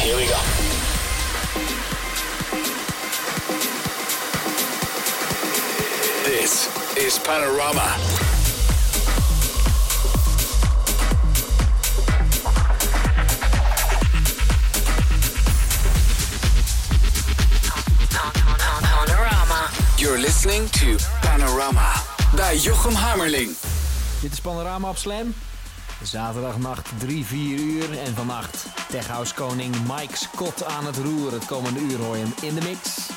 Here we go. This is Panorama. You're listening to Panorama bij Jochem Hammerling. Dit is Panorama op Slam. Zaterdagnacht 3, 4 uur. En vannacht Techhouse koning Mike Scott aan het roer. Het komende uur hoor je hem in de mix.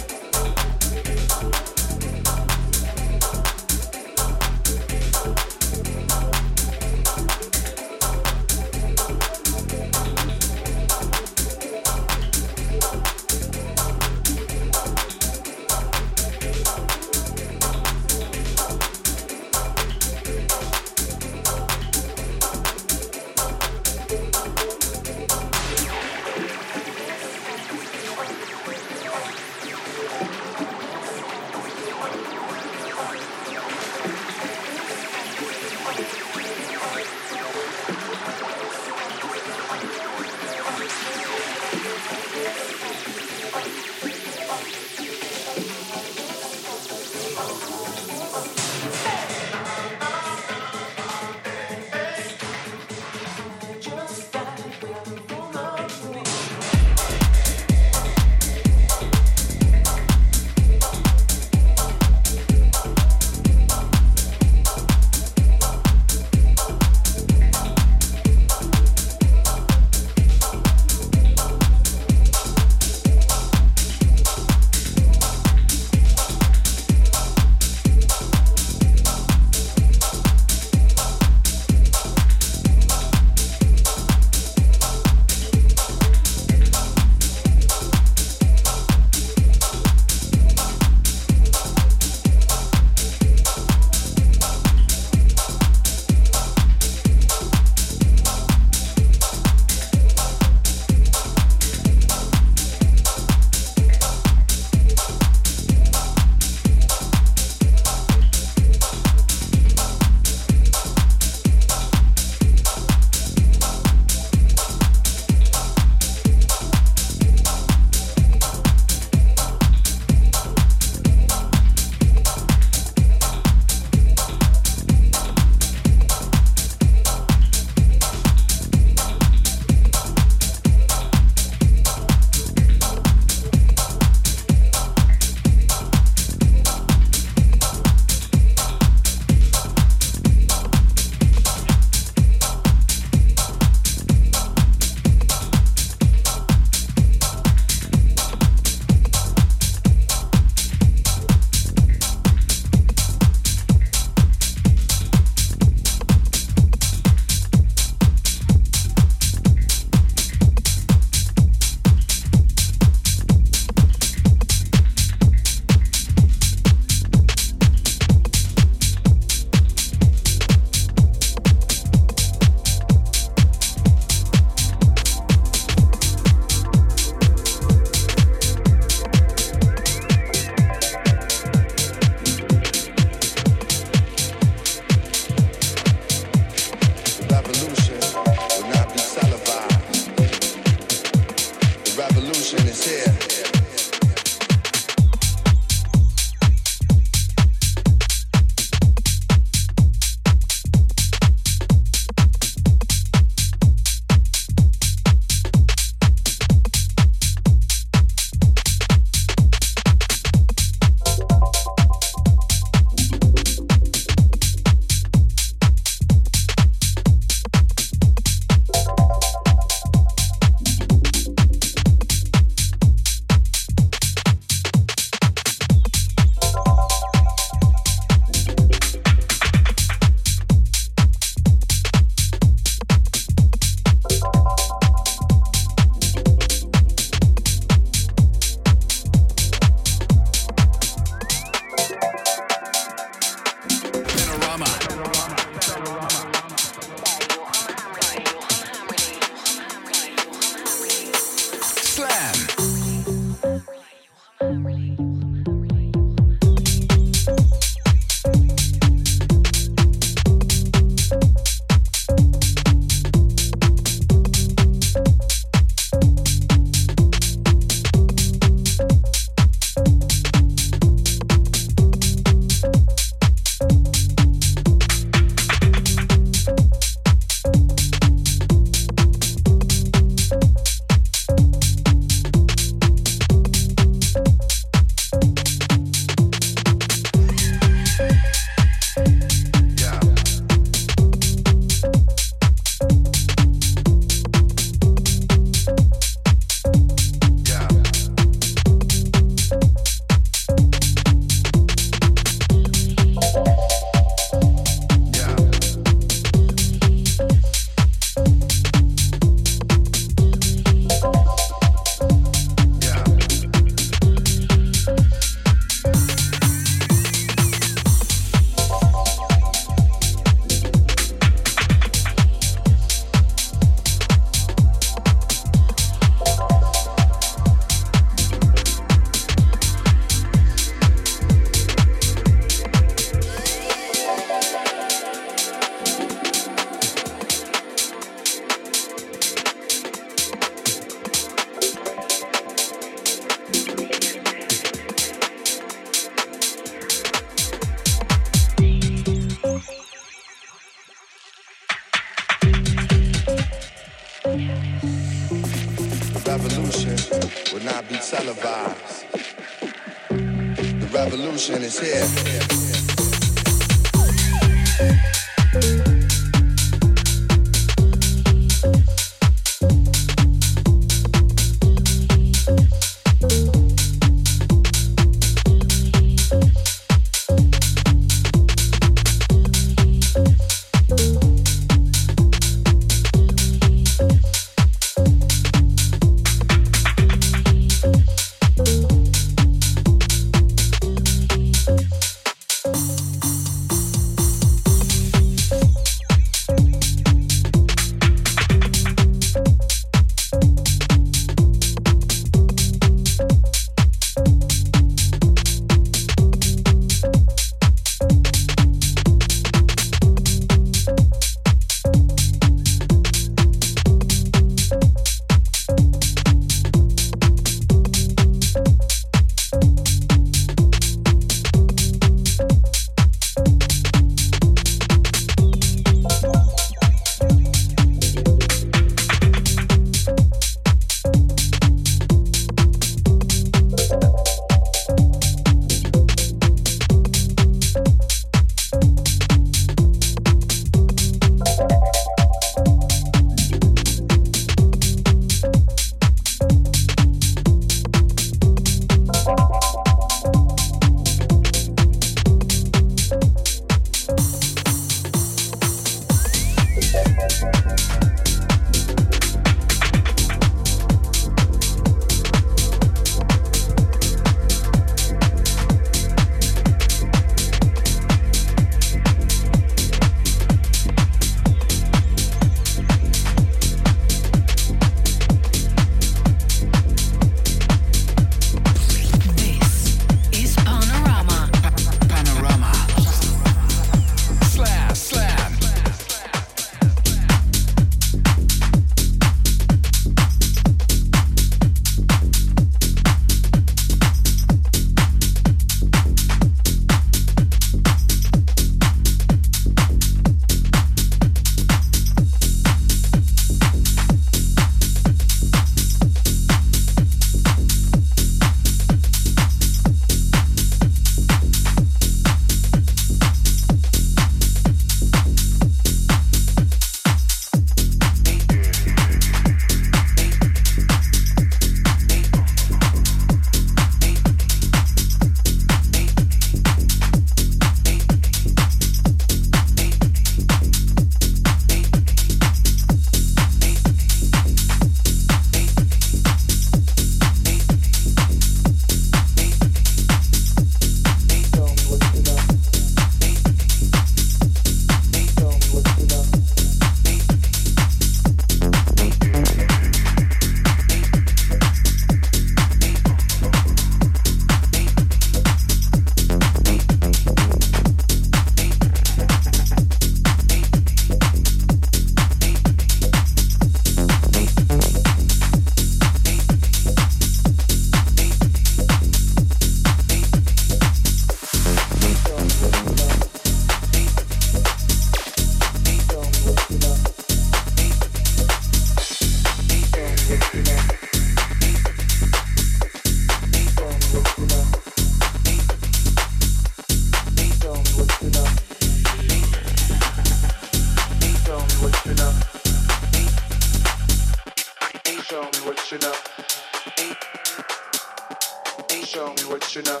Show me what you know.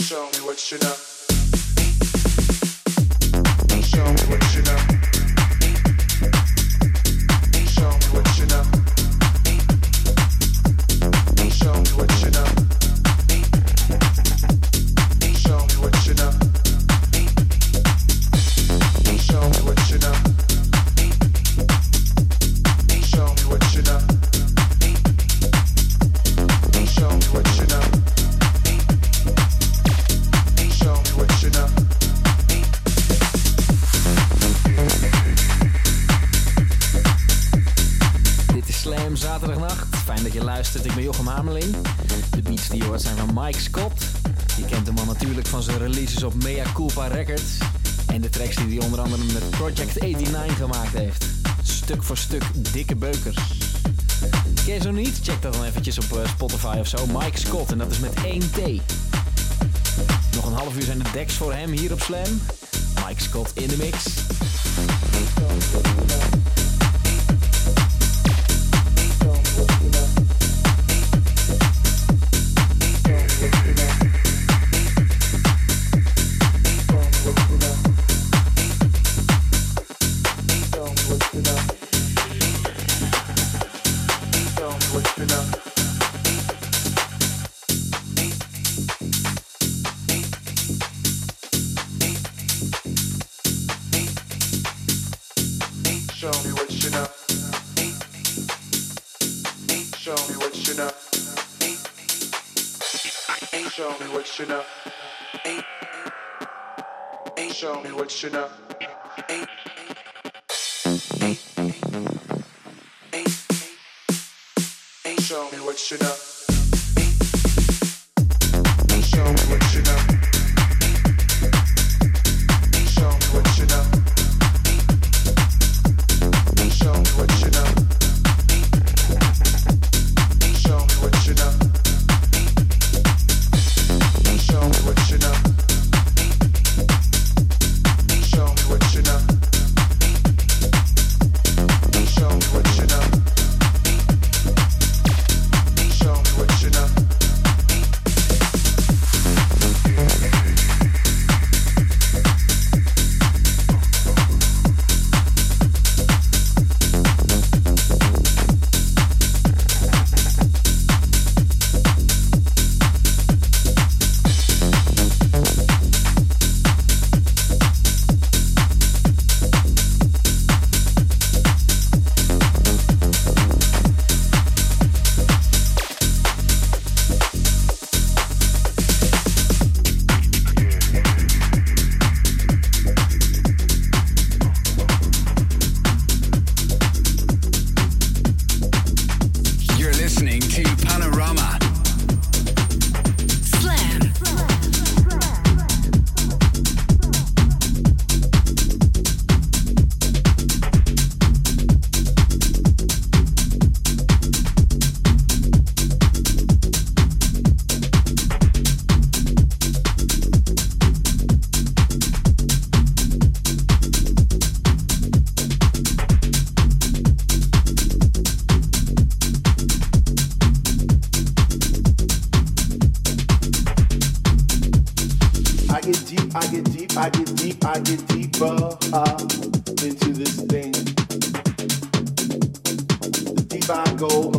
Show me what you know. Show me what you know. Gemaakt heeft. Stuk voor stuk dikke beukers. Ken je zo niet? Check dat dan eventjes op eh, Spotify of zo. Mike Scott en dat is met 1T. Nog een half uur zijn de decks voor hem hier op Slam. Mike Scott in de mix. Show me what you know. Hey, hey, show me what you know. Hey, show me what you know. Hey, show me what you know. I get deep, I get deeper uh, into this thing. The deeper I go,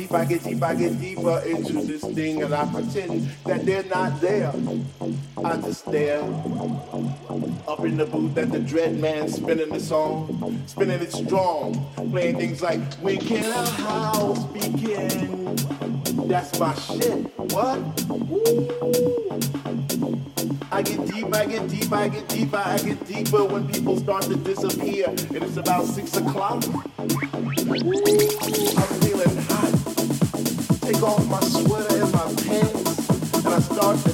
deep, I get deep, I get deeper into this thing, and I pretend that they're not there. I just stare up in the booth at the dread man spinning the song, spinning it strong, playing things like "When Can a House Begin?" That's my shit. What? Ooh. I get deep, I get deep, I get deeper, I get deeper when people start to disappear, and it's about six o'clock. Ooh. dark.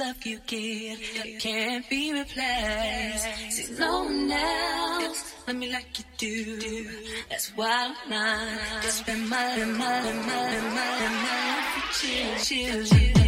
Love you give can't be replaced. See, no one else love me like you do. That's why I'm not. Just spend my, my, my, my, my, my life with you. chill. Slam.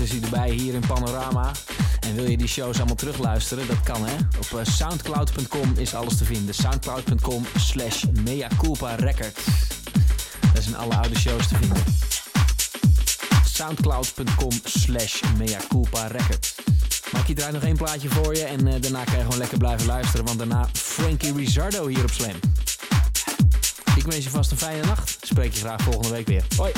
Is hij erbij hier in Panorama. En wil je die shows allemaal terugluisteren? Dat kan hè. Op eh, soundcloud.com is alles te vinden. Soundcloud.com slash Mea Culpa Record. Daar zijn alle oude shows te vinden. Soundcloud.com slash Mea Culpa Record. Mikey draait nog één plaatje voor je en eh, daarna kan je gewoon lekker blijven luisteren. Want daarna Frankie Rizzardo hier op Slam. Ik wens je vast een fijne nacht. Spreek je graag volgende week weer. Hoi!